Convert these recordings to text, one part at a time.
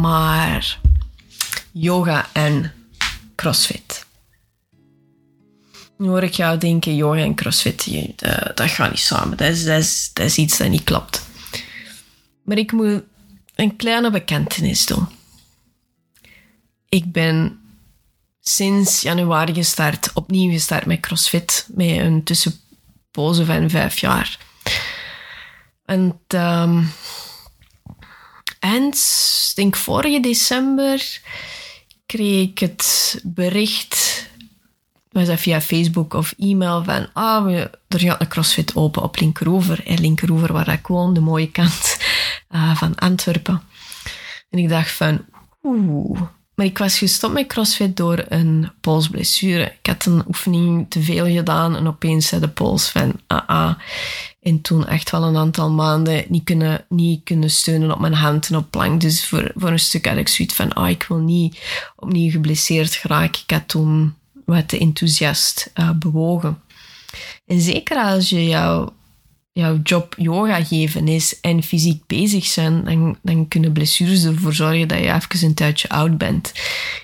maar yoga en crossfit. Nu hoor ik jou denken, yoga en crossfit, dat, dat gaat niet samen. Dat is, dat, is, dat iets dat niet klopt. Maar ik moet een kleine bekentenis doen. Ik ben sinds januari gestart, opnieuw gestart met CrossFit, met een tussenpoze van vijf jaar. En, um, en denk vorige december kreeg ik het bericht, was via Facebook of e-mail, van ah, er gaat een CrossFit open op Linkeroever. En Linkeroever, waar ik woon, de mooie kant uh, van Antwerpen. En ik dacht van, oeh, maar ik was gestopt met CrossFit door een polsblessure. Ik had een oefening te veel gedaan en opeens zei de pols van ah ah. En toen echt wel een aantal maanden niet kunnen, niet kunnen steunen op mijn hand en op plank. Dus voor, voor een stuk had ik zoiets van, ah, ik wil niet opnieuw geblesseerd geraken. Ik had toen wat te enthousiast uh, bewogen. En zeker als je jouw jouw job yoga geven is en fysiek bezig zijn, dan, dan kunnen blessures ervoor zorgen dat je even een tijdje oud bent.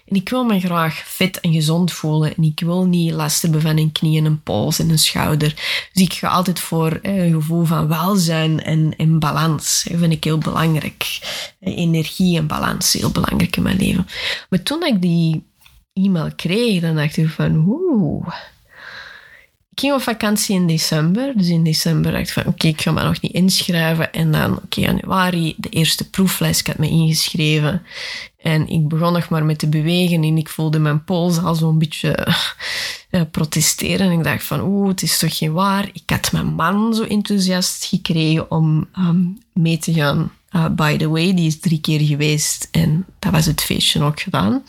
En ik wil me graag fit en gezond voelen en ik wil niet last hebben van een knie en een pols en een schouder. Dus ik ga altijd voor een gevoel van welzijn en, en balans. Dat vind ik heel belangrijk. Energie en balans, heel belangrijk in mijn leven. Maar toen ik die e-mail kreeg, dan dacht ik van, oeh ging op vakantie in december. Dus in december dacht ik van oké, ik ga me nog niet inschrijven. En dan oké, januari, de eerste proefles, ik had me ingeschreven. En ik begon nog maar met te bewegen en ik voelde mijn pols al zo'n beetje uh, protesteren. En ik dacht van oeh, het is toch geen waar. Ik had mijn man zo enthousiast gekregen om um, mee te gaan. Uh, by the way, die is drie keer geweest en dat was het feestje ook gedaan.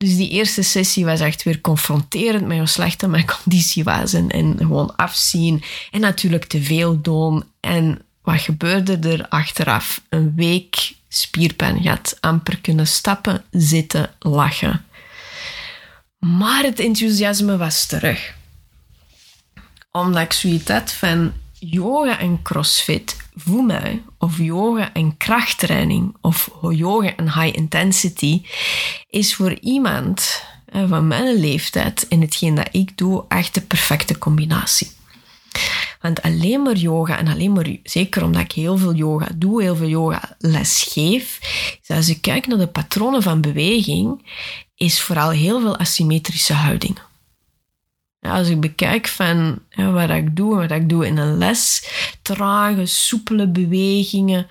Dus die eerste sessie was echt weer confronterend met hoe slecht mijn conditie was. En, en gewoon afzien. En natuurlijk te veel doen. En wat gebeurde er achteraf? Een week spierpijn gehad. Amper kunnen stappen, zitten, lachen. Maar het enthousiasme was terug. Omdat ik zoiets had van yoga en crossfit of yoga en krachttraining, of yoga en high intensity, is voor iemand van mijn leeftijd en hetgeen dat ik doe echt de perfecte combinatie. Want alleen maar yoga en alleen maar, zeker omdat ik heel veel yoga doe, heel veel yoga les geef, als ik kijk naar de patronen van beweging, is vooral heel veel asymmetrische houdingen. Als ik bekijk van wat ik doe, wat ik doe in een les, trage, soepele bewegingen,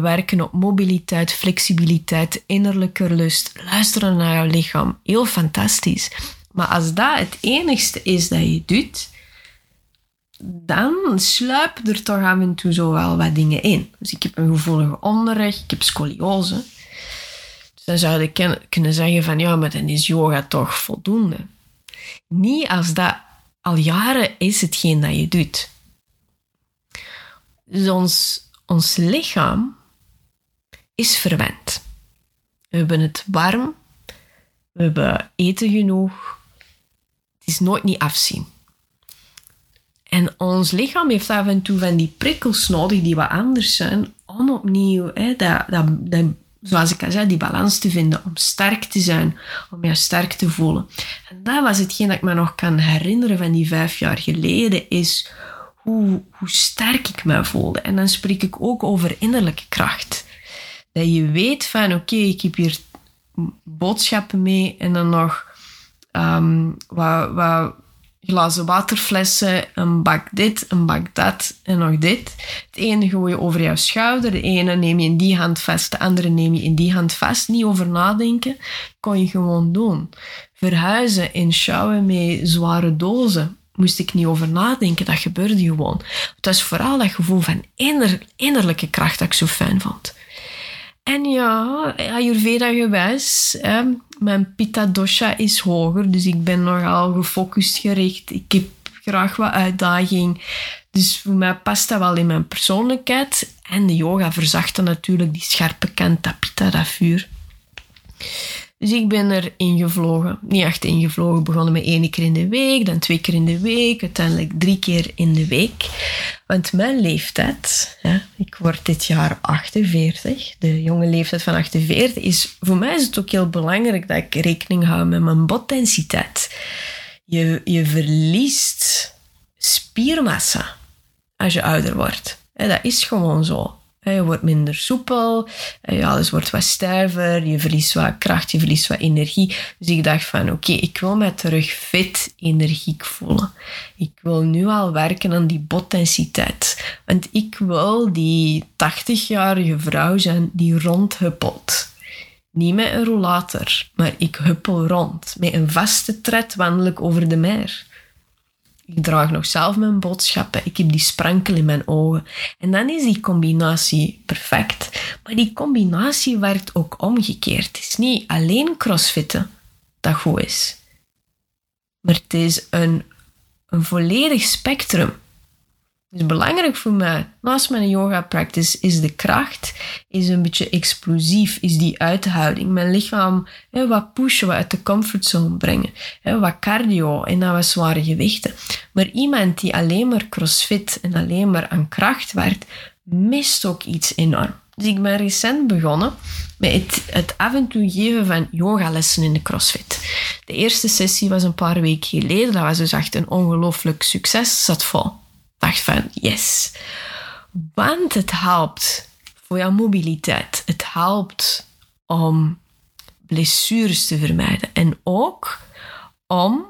werken op mobiliteit, flexibiliteit, innerlijke lust, luisteren naar jouw lichaam, heel fantastisch. Maar als dat het enigste is dat je doet, dan sluipen er toch af en toe zo wel wat dingen in. Dus ik heb een gevoelige onderrug, ik heb scoliose. Dus dan zou je kunnen zeggen van ja, maar dan is yoga toch voldoende. Niet als dat al jaren is hetgeen dat je doet. Dus ons, ons lichaam is verwend. We hebben het warm, we hebben eten genoeg. Het is nooit niet afzien. En ons lichaam heeft af en toe van die prikkels nodig die wat anders zijn, om opnieuw, hè, dat, dat, dat, zoals ik al zei, die balans te vinden, om sterk te zijn, om je sterk te voelen. En dat was hetgeen dat ik me nog kan herinneren van die vijf jaar geleden, is hoe, hoe sterk ik me voelde. En dan spreek ik ook over innerlijke kracht. Dat je weet van, oké, ik heb hier boodschappen mee en dan nog um, wat, wat glazen waterflessen, een bak dit, een bak dat en nog dit. Het ene gooi je over jouw schouder, de ene neem je in die hand vast, de andere neem je in die hand vast. Niet over nadenken, kon je gewoon doen. Verhuizen en sjouwen met zware dozen moest ik niet over nadenken, dat gebeurde gewoon. Het was vooral dat gevoel van inner, innerlijke kracht dat ik zo fijn vond. En ja, Ayurveda gewijs, mijn Pitta dosha is hoger, dus ik ben nogal gefocust gericht. Ik heb graag wat uitdaging. Dus voor mij past dat wel in mijn persoonlijkheid. En de yoga verzachtte natuurlijk die scherpe kant, dat Pitta, dat. Dus ik ben er ingevlogen. Niet echt ingevlogen. Begonnen met één keer in de week, dan twee keer in de week, uiteindelijk drie keer in de week. Want mijn leeftijd, ja, ik word dit jaar 48, de jonge leeftijd van 48, is voor mij is het ook heel belangrijk dat ik rekening hou met mijn botdensiteit. Je, je verliest spiermassa als je ouder wordt. dat is gewoon zo. Je wordt minder soepel, alles wordt wat stijver, je verliest wat kracht, je verliest wat energie. Dus ik dacht van oké, ik wil mij terug fit, energiek voelen. Ik wil nu al werken aan die botdensiteit. Want ik wil die 80-jarige vrouw zijn die rondhuppelt. Niet met een rollator, maar ik huppel rond. Met een vaste tred wandel ik over de meer. Ik draag nog zelf mijn boodschappen. Ik heb die sprankel in mijn ogen. En dan is die combinatie perfect. Maar die combinatie werkt ook omgekeerd. Het is niet alleen crossfitten dat goed is. Maar het is een, een volledig spectrum. Dus belangrijk voor mij, naast mijn yoga practice, is de kracht, is een beetje explosief, is die uithouding. Mijn lichaam wat pushen, wat uit de comfortzone brengen. Wat cardio en dan wat zware gewichten. Maar iemand die alleen maar crossfit en alleen maar aan kracht werkt, mist ook iets enorm. Dus ik ben recent begonnen met het, het af en toe geven van yogalessen in de CrossFit. De eerste sessie was een paar weken geleden. Dat was dus echt een ongelooflijk succes. Zat vol van yes. Want het helpt voor jouw mobiliteit. Het helpt om blessures te vermijden. En ook om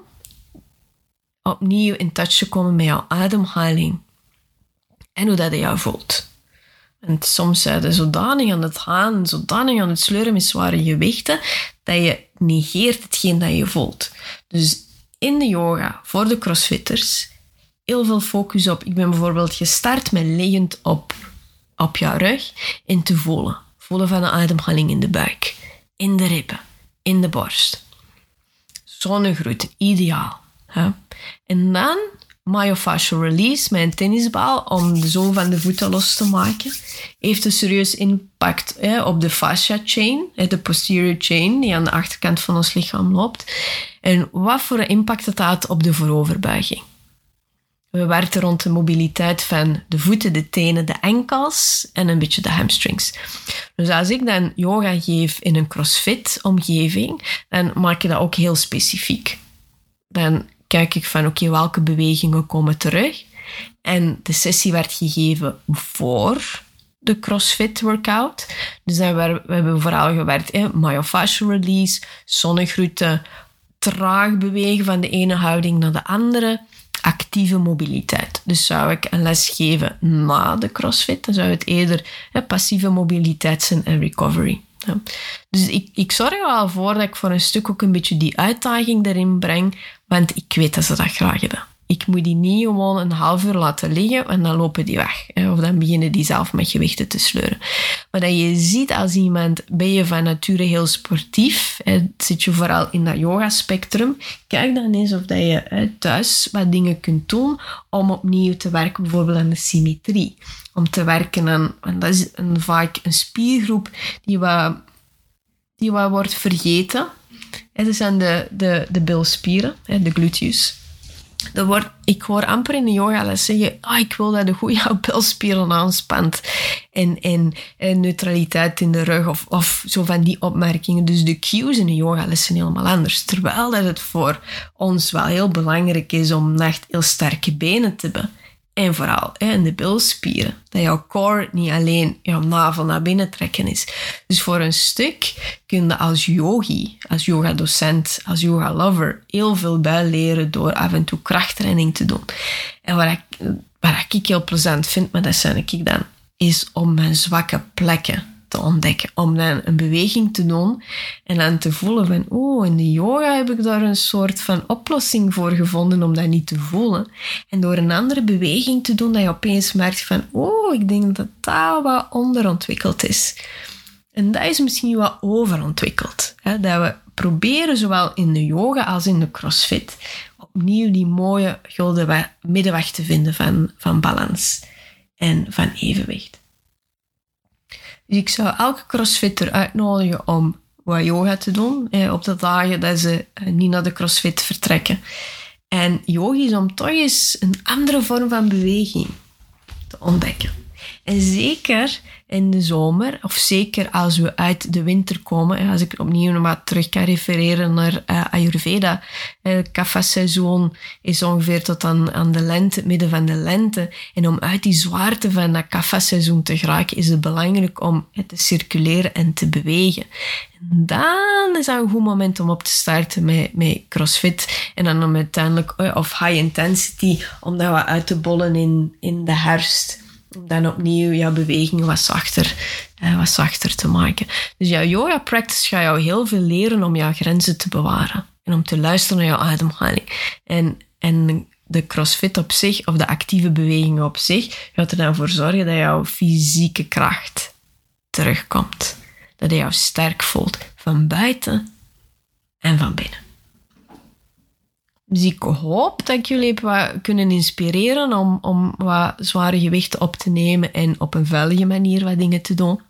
opnieuw in touch te komen met jouw ademhaling. En hoe dat je jou voelt. En soms zijn je zodanig aan het gaan, zodanig aan het sleuren met zware gewichten, dat je negeert hetgeen dat je voelt. Dus in de yoga, voor de crossfitters, heel veel focus op. Ik ben bijvoorbeeld gestart met liggend op, op jouw rug en te voelen. Voelen van de ademhaling in de buik, in de ribben, in de borst. Zonnegroet, ideaal. Hè? En dan myofascial release een tennisbal om de zoom van de voeten los te maken. Heeft een serieus impact hè, op de fascia chain, de posterior chain die aan de achterkant van ons lichaam loopt. En wat voor een impact het had op de vooroverbuiging. We werken rond de mobiliteit van de voeten, de tenen, de enkels en een beetje de hamstrings. Dus als ik dan yoga geef in een crossfit-omgeving, dan maak ik dat ook heel specifiek. Dan kijk ik van, oké, welke bewegingen komen terug? En de sessie werd gegeven voor de CrossFit workout. Dus we hebben vooral gewerkt in myofascial release, zonnegroeten, traag bewegen van de ene houding naar de andere actieve mobiliteit. Dus zou ik een les geven na de CrossFit, dan zou het eerder passieve mobiliteit zijn en recovery. Dus ik, ik zorg er wel voor dat ik voor een stuk ook een beetje die uitdaging erin breng, want ik weet dat ze dat graag hebben. Ik moet die niet gewoon een half uur laten liggen en dan lopen die weg. Of dan beginnen die zelf met gewichten te sleuren. Maar dat je ziet als iemand, ben je van nature heel sportief, zit je vooral in dat yoga-spectrum, kijk dan eens of dat je thuis wat dingen kunt doen om opnieuw te werken, bijvoorbeeld aan de symmetrie. Om te werken aan, en dat is een, vaak een spiergroep die wat, die wat wordt vergeten. Dat zijn de, de, de bilspieren, de gluteus. Ik hoor amper in de yogales zeggen, ah, ik wil dat de goede bilspieren aanspant. En, en, en, neutraliteit in de rug of, of zo van die opmerkingen. Dus de cues in de yogales zijn helemaal anders. Terwijl dat het voor ons wel heel belangrijk is om echt heel sterke benen te hebben. En vooral hè, in de bilspieren. Dat jouw core niet alleen jouw navel naar binnen trekken is. Dus voor een stuk kun je als yogi, als yoga-docent, als yoga-lover heel veel bijleren door af en toe krachttraining te doen. En wat ik, wat ik heel plezant vind, maar dat zijn ik dan, is om mijn zwakke plekken ontdekken. Om dan een beweging te doen en dan te voelen van, oh, in de yoga heb ik daar een soort van oplossing voor gevonden om dat niet te voelen. En door een andere beweging te doen, dat je opeens merkt van, oh, ik denk dat dat wat onderontwikkeld is. En dat is misschien wat overontwikkeld. Hè? Dat we proberen, zowel in de yoga als in de crossfit, opnieuw die mooie gulden middenweg te vinden van, van balans en van evenwicht. Dus ik zou elke crossfitter uitnodigen om wat yoga te doen op de dagen dat ze eh, niet naar de crossfit vertrekken. En yoga is om toch eens een andere vorm van beweging te ontdekken. En zeker in de zomer, of zeker als we uit de winter komen, als ik opnieuw maar terug kan refereren naar Ayurveda, het kaffa-seizoen is ongeveer tot aan, aan de lente, het midden van de lente. En om uit die zwaarte van dat kaffa-seizoen te geraken, is het belangrijk om te circuleren en te bewegen. En dan is dat een goed moment om op te starten met, met CrossFit. En dan om uiteindelijk, eh, of high intensity, om dat wat uit te bollen in, in de herfst dan opnieuw jouw beweging wat zachter, eh, wat zachter te maken. Dus jouw yoga practice gaat jou heel veel leren om jouw grenzen te bewaren. En om te luisteren naar jouw ademhaling. En, en de crossfit op zich, of de actieve bewegingen op zich, gaat er dan voor zorgen dat jouw fysieke kracht terugkomt. Dat je jou sterk voelt, van buiten en van binnen. Dus ik hoop dat ik jullie heb kunnen inspireren om, om wat zware gewichten op te nemen en op een veilige manier wat dingen te doen.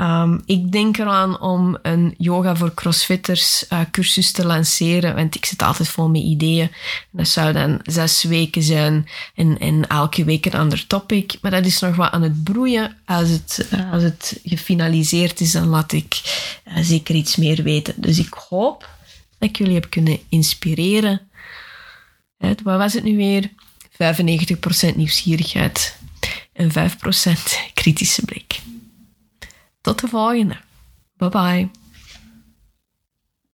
Um, ik denk eraan om een yoga voor crossfitters uh, cursus te lanceren, want ik zit altijd vol met ideeën. Dat zou dan zes weken zijn en, en elke week een ander topic. Maar dat is nog wat aan het broeien. Als het, uh, als het gefinaliseerd is, dan laat ik uh, zeker iets meer weten. Dus ik hoop dat ik jullie heb kunnen inspireren. Wat was het nu weer? 95% nieuwsgierigheid en 5% kritische blik. Tot de volgende. Bye bye.